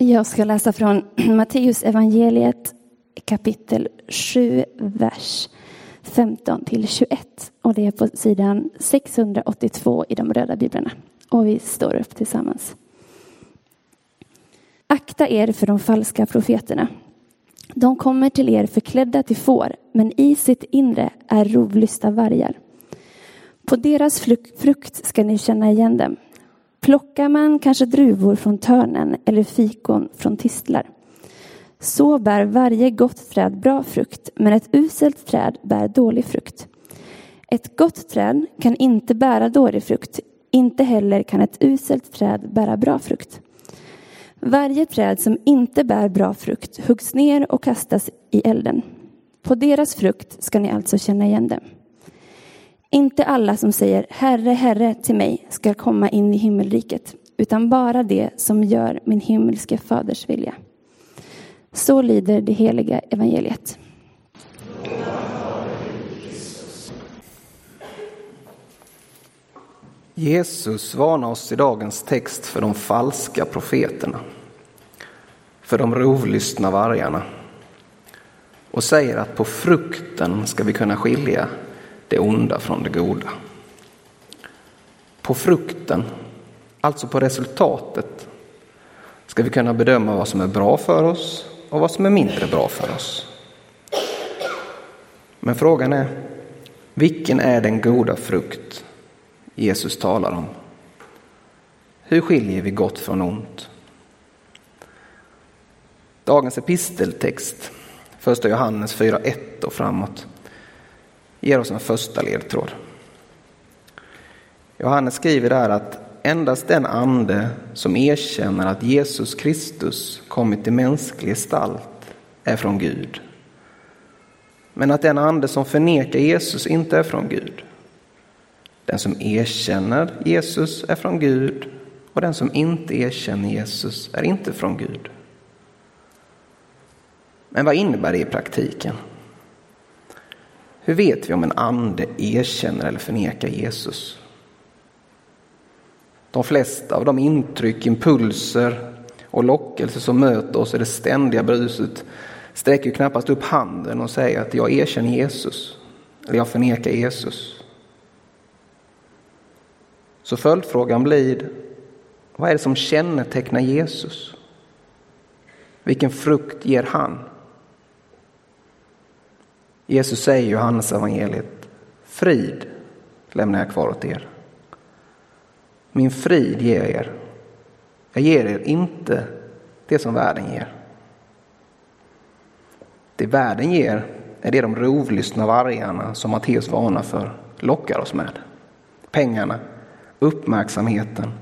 Jag ska läsa från Matteus evangeliet kapitel 7, vers 15 till 21. Och det är på sidan 682 i de röda biblarna. Och vi står upp tillsammans. Akta er för de falska profeterna. De kommer till er förklädda till får, men i sitt inre är rovlysta vargar. På deras frukt ska ni känna igen dem. Plockar man kanske druvor från törnen eller fikon från tistlar. Så bär varje gott träd bra frukt, men ett uselt träd bär dålig frukt. Ett gott träd kan inte bära dålig frukt, inte heller kan ett uselt träd bära bra frukt. Varje träd som inte bär bra frukt huggs ner och kastas i elden. På deras frukt ska ni alltså känna igen dem. Inte alla som säger Herre, Herre till mig ska komma in i himmelriket, utan bara det som gör min himmelske faders vilja. Så lyder det heliga evangeliet. Jesus varnar oss i dagens text för de falska profeterna, för de rovlystna vargarna och säger att på frukten ska vi kunna skilja det onda från det goda. På frukten, alltså på resultatet, ska vi kunna bedöma vad som är bra för oss och vad som är mindre bra för oss. Men frågan är, vilken är den goda frukt Jesus talar om? Hur skiljer vi gott från ont? Dagens episteltext, första Johannes 4.1 och framåt, ger oss en första ledtråd. Johannes skriver där att endast den ande som erkänner att Jesus Kristus kommit i mänsklig gestalt är från Gud. Men att den ande som förnekar Jesus inte är från Gud. Den som erkänner Jesus är från Gud och den som inte erkänner Jesus är inte från Gud. Men vad innebär det i praktiken? Hur vet vi om en ande erkänner eller förnekar Jesus? De flesta av de intryck, impulser och lockelser som möter oss i det ständiga bruset sträcker knappast upp handen och säger att jag erkänner Jesus eller jag förnekar Jesus. Så följdfrågan blir, vad är det som kännetecknar Jesus? Vilken frukt ger han? Jesus säger i Johannes evangeliet, frid lämnar jag kvar åt er. Min frid ger jag er. Jag ger er inte det som världen ger. Det världen ger är det de rovlystna vargarna som Matteus varnar för lockar oss med. Pengarna, uppmärksamheten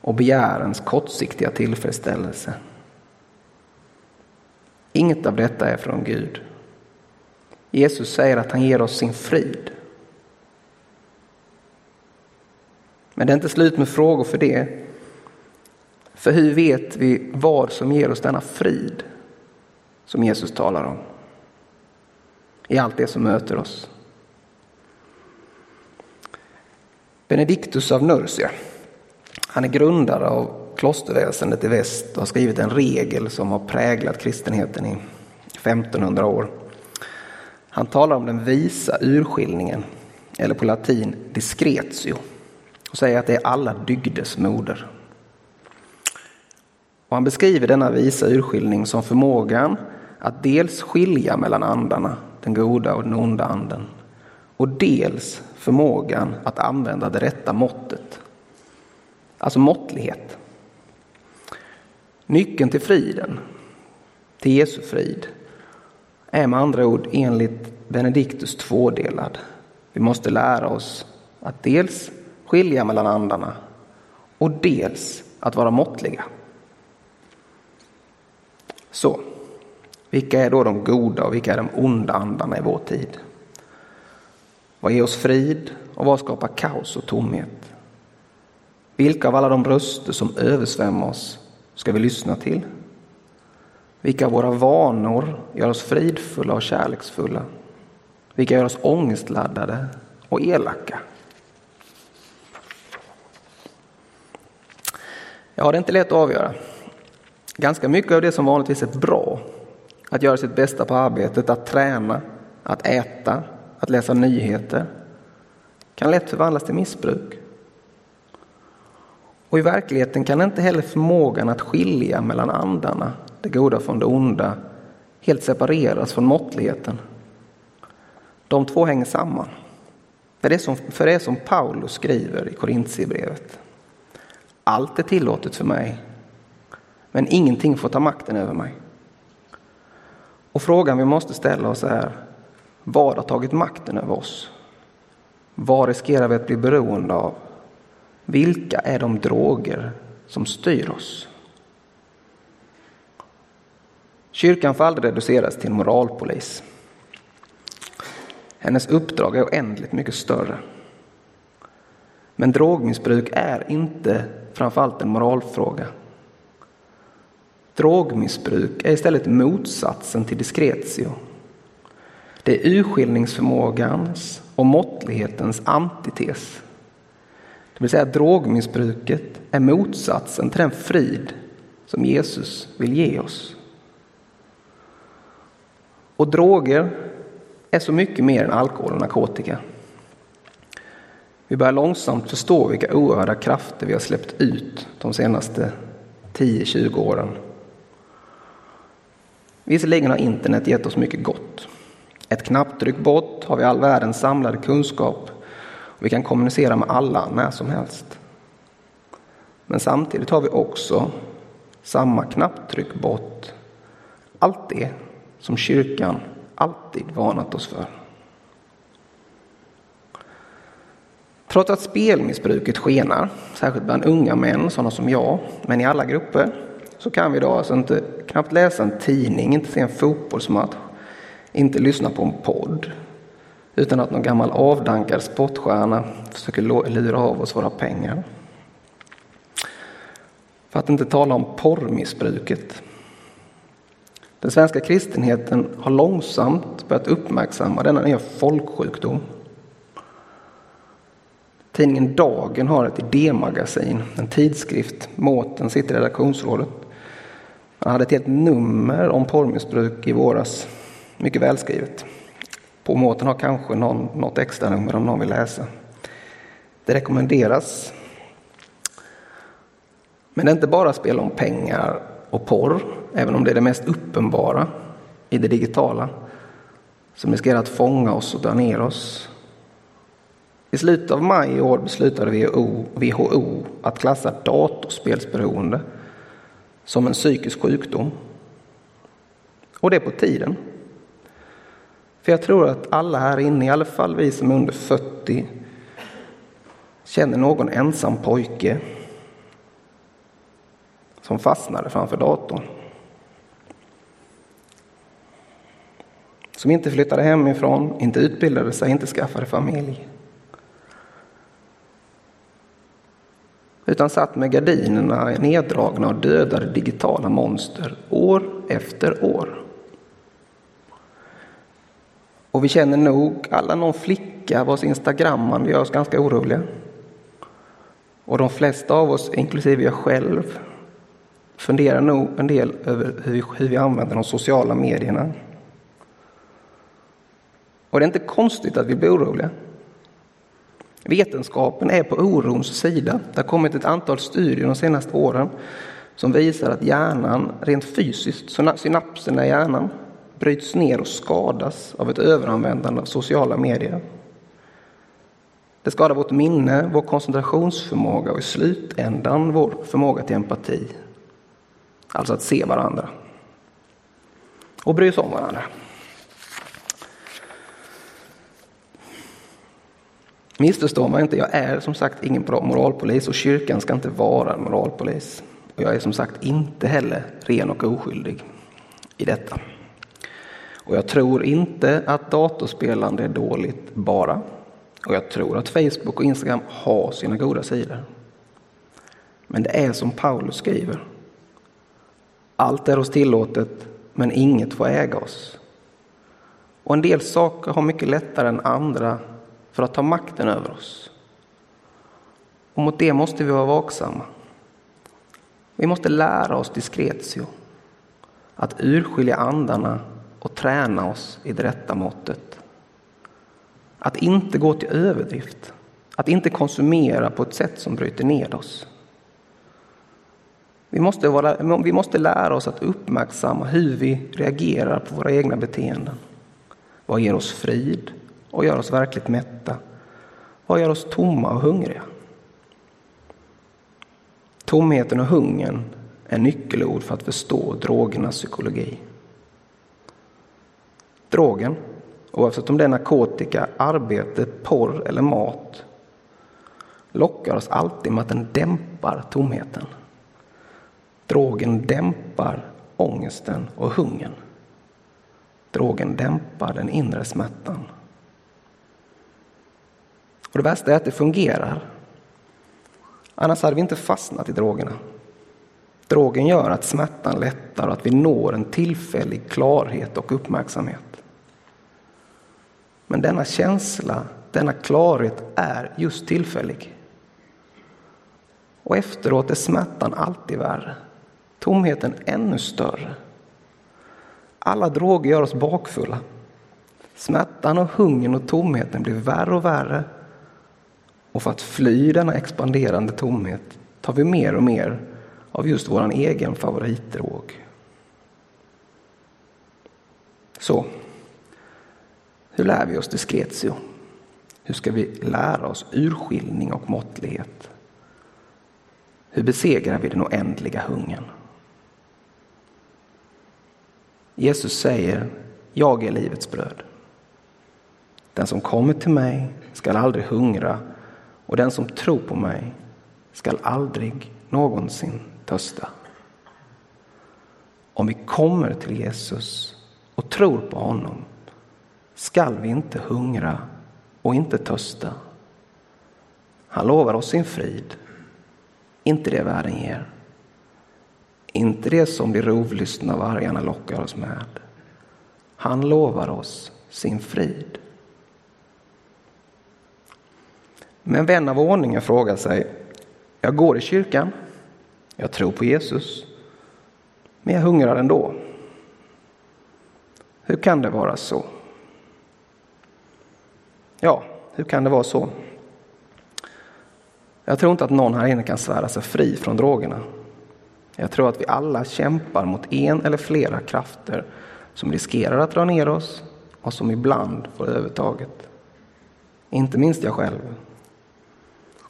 och begärens kortsiktiga tillfredsställelse. Inget av detta är från Gud. Jesus säger att han ger oss sin frid. Men det är inte slut med frågor för det. För hur vet vi vad som ger oss denna frid som Jesus talar om? I allt det som möter oss. Benedictus av Nursia, han är grundare av klosterväsendet i väst och har skrivit en regel som har präglat kristenheten i 1500 år. Han talar om den visa urskiljningen, eller på latin discretio, och säger att det är alla dygders moder. Och han beskriver denna visa urskiljning som förmågan att dels skilja mellan andarna, den goda och den onda anden, och dels förmågan att använda det rätta måttet, alltså måttlighet. Nyckeln till friden, till Jesu frid, är med andra ord enligt Benediktus tvådelad. Vi måste lära oss att dels skilja mellan andarna och dels att vara måttliga. Så, vilka är då de goda och vilka är de onda andarna i vår tid? Vad ger oss frid och vad skapar kaos och tomhet? Vilka av alla de röster som översvämmar oss ska vi lyssna till? Vilka av våra vanor gör oss fridfulla och kärleksfulla? Vilka gör oss ångestladdade och elaka? Ja, det är inte lätt att avgöra. Ganska mycket av det som vanligtvis är bra, att göra sitt bästa på arbetet, att träna, att äta, att läsa nyheter, kan lätt förvandlas till missbruk. Och i verkligheten kan inte heller förmågan att skilja mellan andarna, det goda från det onda, helt separeras från måttligheten. De två hänger samman. För det, som, för det är som Paulus skriver i Korintierbrevet. Allt är tillåtet för mig, men ingenting får ta makten över mig. Och frågan vi måste ställa oss är, vad har tagit makten över oss? Vad riskerar vi att bli beroende av? Vilka är de droger som styr oss? Kyrkan får aldrig reduceras till en moralpolis. Hennes uppdrag är oändligt mycket större. Men drogmissbruk är inte framförallt en moralfråga. Drogmissbruk är istället motsatsen till diskretio. Det är urskiljningsförmågans och måttlighetens antites. Det vill säga drogmissbruket är motsatsen till den frid som Jesus vill ge oss. Och droger är så mycket mer än alkohol och narkotika. Vi börjar långsamt förstå vilka oerhörda krafter vi har släppt ut de senaste 10-20 åren. Visserligen har internet gett oss mycket gott. Ett knapptryck bort har vi all världens samlade kunskap och vi kan kommunicera med alla när som helst. Men samtidigt har vi också samma knapptryck bort allt det som kyrkan alltid varnat oss för. Trots att spelmissbruket skenar, särskilt bland unga män, sådana som jag, men i alla grupper, så kan vi idag alltså inte knappt läsa en tidning, inte se en fotbollsmatch, inte lyssna på en podd, utan att någon gammal avdankad sportstjärna försöker lura av oss våra pengar. För att inte tala om porrmissbruket den svenska kristenheten har långsamt börjat uppmärksamma denna nya folksjukdom. Tidningen Dagen har ett idémagasin, en tidskrift. Måten sitter i redaktionsrådet. Han hade ett helt nummer om porrmissbruk i våras. Mycket välskrivet. På Måten har kanske någon, något extra nummer om någon vill läsa. Det rekommenderas. Men det är inte bara spel om pengar och porr, även om det är det mest uppenbara i det digitala, som riskerar att fånga oss och dra ner oss. I slutet av maj i år beslutade WHO, att klassa datorspelsberoende som en psykisk sjukdom. Och det är på tiden. För jag tror att alla här inne, i alla fall vi som är under 40, känner någon ensam pojke som fastnade framför datorn. Som inte flyttade hemifrån, inte utbildade sig, inte skaffade familj. Utan satt med gardinerna neddragna och dödade digitala monster år efter år. Och vi känner nog alla någon flicka vars instagrammande gör oss ganska oroliga. Och de flesta av oss, inklusive jag själv, funderar nog en del över hur vi, hur vi använder de sociala medierna. Och det är inte konstigt att vi blir oroliga. Vetenskapen är på orons sida. Det har kommit ett antal studier de senaste åren som visar att hjärnan rent fysiskt, synapserna i hjärnan, bryts ner och skadas av ett överanvändande av sociala medier. Det skadar vårt minne, vår koncentrationsförmåga och i slutändan vår förmåga till empati. Alltså att se varandra. Och bry sig om varandra. Missförstå mig inte, jag är som sagt ingen bra moralpolis och kyrkan ska inte vara en moralpolis. Och jag är som sagt inte heller ren och oskyldig i detta. Och jag tror inte att datorspelande är dåligt bara. Och jag tror att Facebook och Instagram har sina goda sidor. Men det är som Paulus skriver. Allt är oss tillåtet, men inget får äga oss. Och en del saker har mycket lättare än andra för att ta makten över oss. Och mot det måste vi vara vaksamma. Vi måste lära oss diskretio, att urskilja andarna och träna oss i det rätta måttet. Att inte gå till överdrift, att inte konsumera på ett sätt som bryter ned oss. Vi måste, vara, vi måste lära oss att uppmärksamma hur vi reagerar på våra egna beteenden. Vad ger oss frid och gör oss verkligt mätta? Vad gör oss tomma och hungriga? Tomheten och hungern är nyckelord för att förstå drogernas psykologi. Drogen, oavsett om det är narkotika, arbete, porr eller mat, lockar oss alltid med att den dämpar tomheten. Drogen dämpar ångesten och hungern. Drogen dämpar den inre smärtan. Och det värsta är att det fungerar. Annars hade vi inte fastnat i drogerna. Drogen gör att smärtan lättar och att vi når en tillfällig klarhet och uppmärksamhet. Men denna känsla, denna klarhet är just tillfällig. Och efteråt är smärtan alltid värre, tomheten ännu större. Alla droger gör oss bakfulla. Smärtan och hungern och tomheten blir värre och värre. Och för att fly denna expanderande tomhet tar vi mer och mer av just vår egen favoritdrog. Så, hur lär vi oss diskretio? Hur ska vi lära oss urskiljning och måttlighet? Hur besegrar vi den oändliga hungern? Jesus säger, jag är livets bröd. Den som kommer till mig skall aldrig hungra och den som tror på mig skall aldrig någonsin törsta. Om vi kommer till Jesus och tror på honom skall vi inte hungra och inte törsta. Han lovar oss sin frid, inte det världen ger. Inte det som de rovlystna vargarna lockar oss med. Han lovar oss sin frid. Men vän av ordningen frågar sig, jag går i kyrkan, jag tror på Jesus, men jag hungrar ändå. Hur kan det vara så? Ja, hur kan det vara så? Jag tror inte att någon här inne kan svära sig fri från drogerna. Jag tror att vi alla kämpar mot en eller flera krafter som riskerar att dra ner oss och som ibland får övertaget. Inte minst jag själv.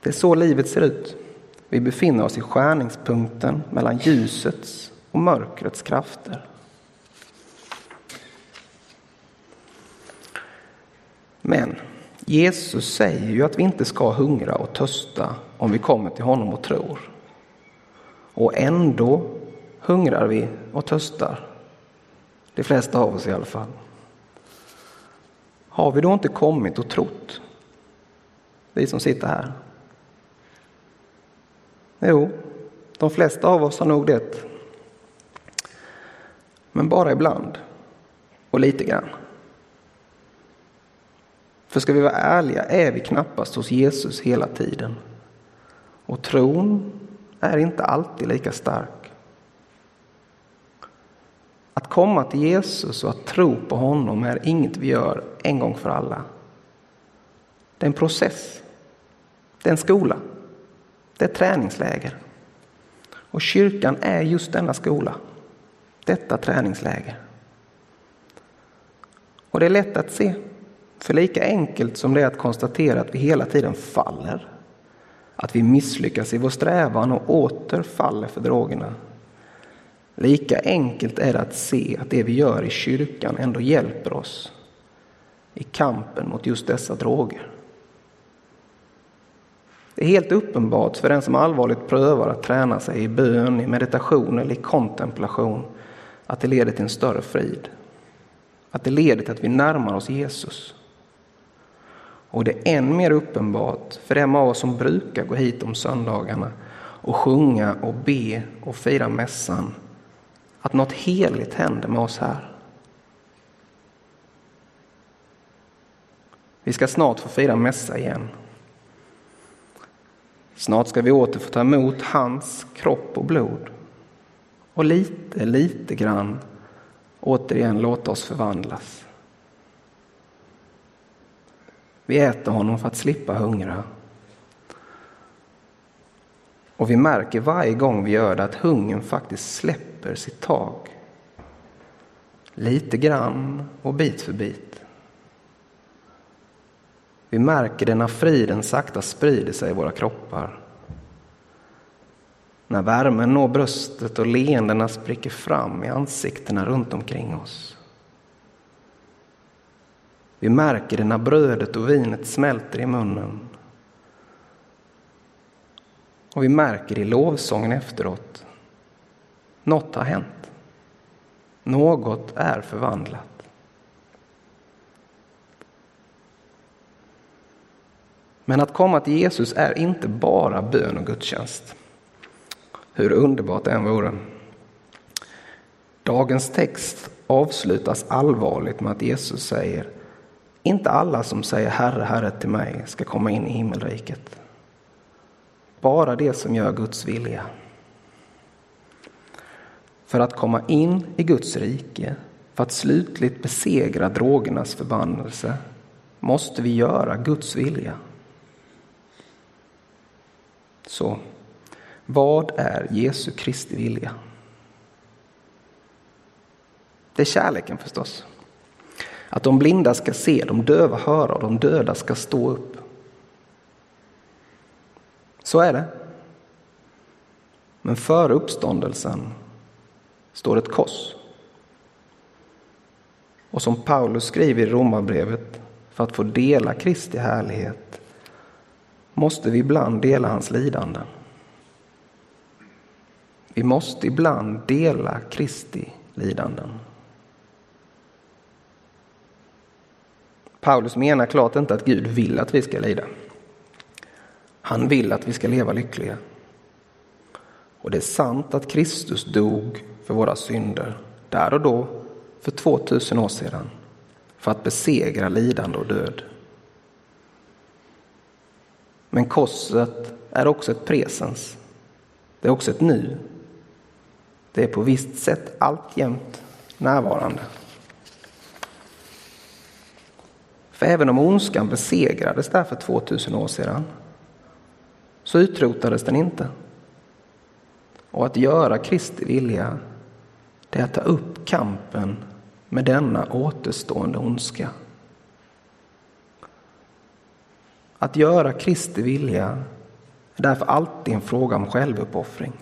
Det är så livet ser ut. Vi befinner oss i skärningspunkten mellan ljusets och mörkrets krafter. Men Jesus säger ju att vi inte ska hungra och törsta om vi kommer till honom och tror. Och ändå hungrar vi och törstar. De flesta av oss i alla fall. Har vi då inte kommit och trott? Vi som sitter här. Jo, de flesta av oss har nog det. Men bara ibland och lite grann. För ska vi vara ärliga är vi knappast hos Jesus hela tiden. Och tron är inte alltid lika stark. Att komma till Jesus och att tro på honom är inget vi gör en gång för alla. Det är en process. Det är en skola. Det är ett träningsläger. Och kyrkan är just denna skola. Detta träningsläger. Och det är lätt att se. För lika enkelt som det är att konstatera att vi hela tiden faller att vi misslyckas i vår strävan och åter faller för drogerna. Lika enkelt är det att se att det vi gör i kyrkan ändå hjälper oss i kampen mot just dessa droger. Det är helt uppenbart för den som allvarligt prövar att träna sig i bön, i meditation eller i kontemplation att det leder till en större frid. Att det leder till att vi närmar oss Jesus. Och det är än mer uppenbart för dem av oss som brukar gå hit om söndagarna och sjunga och be och fira mässan att något heligt händer med oss här. Vi ska snart få fira mässa igen. Snart ska vi åter få ta emot hans kropp och blod. Och lite, lite grann återigen låta oss förvandlas. Vi äter honom för att slippa hungra. Och vi märker varje gång vi gör det att hungern faktiskt släpper sitt tag. Lite grann och bit för bit. Vi märker det när friden sakta sprider sig i våra kroppar. När värmen når bröstet och leendena spricker fram i ansiktena runt omkring oss. Vi märker det när brödet och vinet smälter i munnen. Och vi märker i lovsången efteråt. Något har hänt. Något är förvandlat. Men att komma till Jesus är inte bara bön och gudstjänst. Hur underbart det än vore. Dagens text avslutas allvarligt med att Jesus säger inte alla som säger Herre, Herre till mig ska komma in i himmelriket. Bara det som gör Guds vilja. För att komma in i Guds rike, för att slutligt besegra drogernas förbannelse, måste vi göra Guds vilja. Så, vad är Jesu Kristi vilja? Det är kärleken förstås. Att de blinda ska se, de döva höra och de döda ska stå upp. Så är det. Men före uppståndelsen står ett kors. Och som Paulus skriver i Romarbrevet, för att få dela Kristi härlighet måste vi ibland dela hans lidanden. Vi måste ibland dela Kristi lidanden. Paulus menar klart inte att Gud vill att vi ska lida. Han vill att vi ska leva lyckliga. Och det är sant att Kristus dog för våra synder där och då för 2000 år sedan för att besegra lidande och död. Men korset är också ett presens. Det är också ett nu. Det är på visst sätt alltjämt närvarande. För även om ondskan besegrades där för 2000 år sedan så utrotades den inte. Och att göra Kristi vilja, det är att ta upp kampen med denna återstående ondska. Att göra Kristi vilja är därför alltid en fråga om självuppoffring.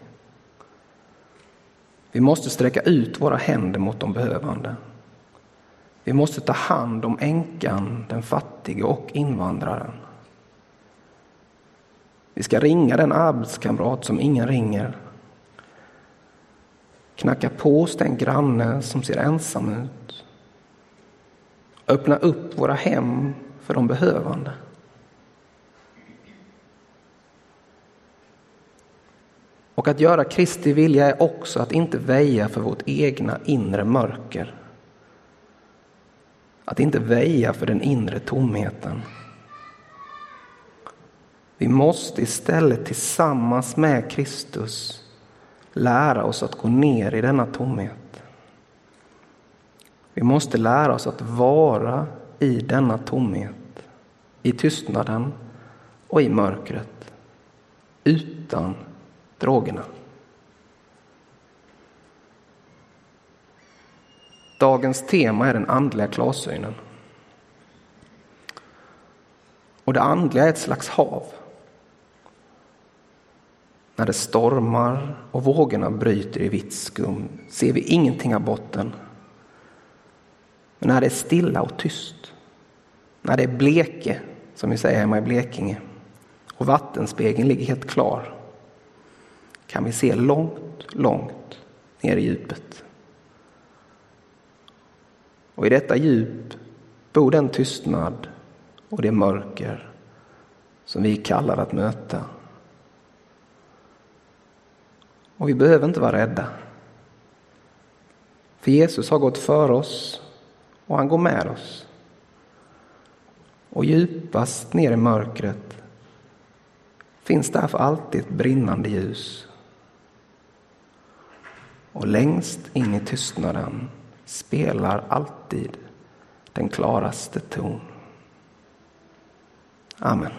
Vi måste sträcka ut våra händer mot de behövande. Vi måste ta hand om änkan, den fattige och invandraren. Vi ska ringa den arbetskamrat som ingen ringer. Knacka på hos den granne som ser ensam ut. Öppna upp våra hem för de behövande. Och att göra Kristi vilja är också att inte väja för vårt egna inre mörker. Att inte väja för den inre tomheten. Vi måste istället tillsammans med Kristus lära oss att gå ner i denna tomhet. Vi måste lära oss att vara i denna tomhet, i tystnaden och i mörkret, utan drogerna. Dagens tema är den andliga klarsynen. Och det andliga är ett slags hav. När det stormar och vågorna bryter i vitt skum ser vi ingenting av botten. Men när det är stilla och tyst, när det är bleke, som vi säger hemma i Blekinge, och vattenspegeln ligger helt klar, kan vi se långt, långt ner i djupet. Och i detta djup bor den tystnad och det mörker som vi kallar att möta. Och vi behöver inte vara rädda. För Jesus har gått för oss och han går med oss. Och djupast ner i mörkret finns därför alltid ett brinnande ljus. Och längst in i tystnaden spelar alltid den klaraste ton. Amen.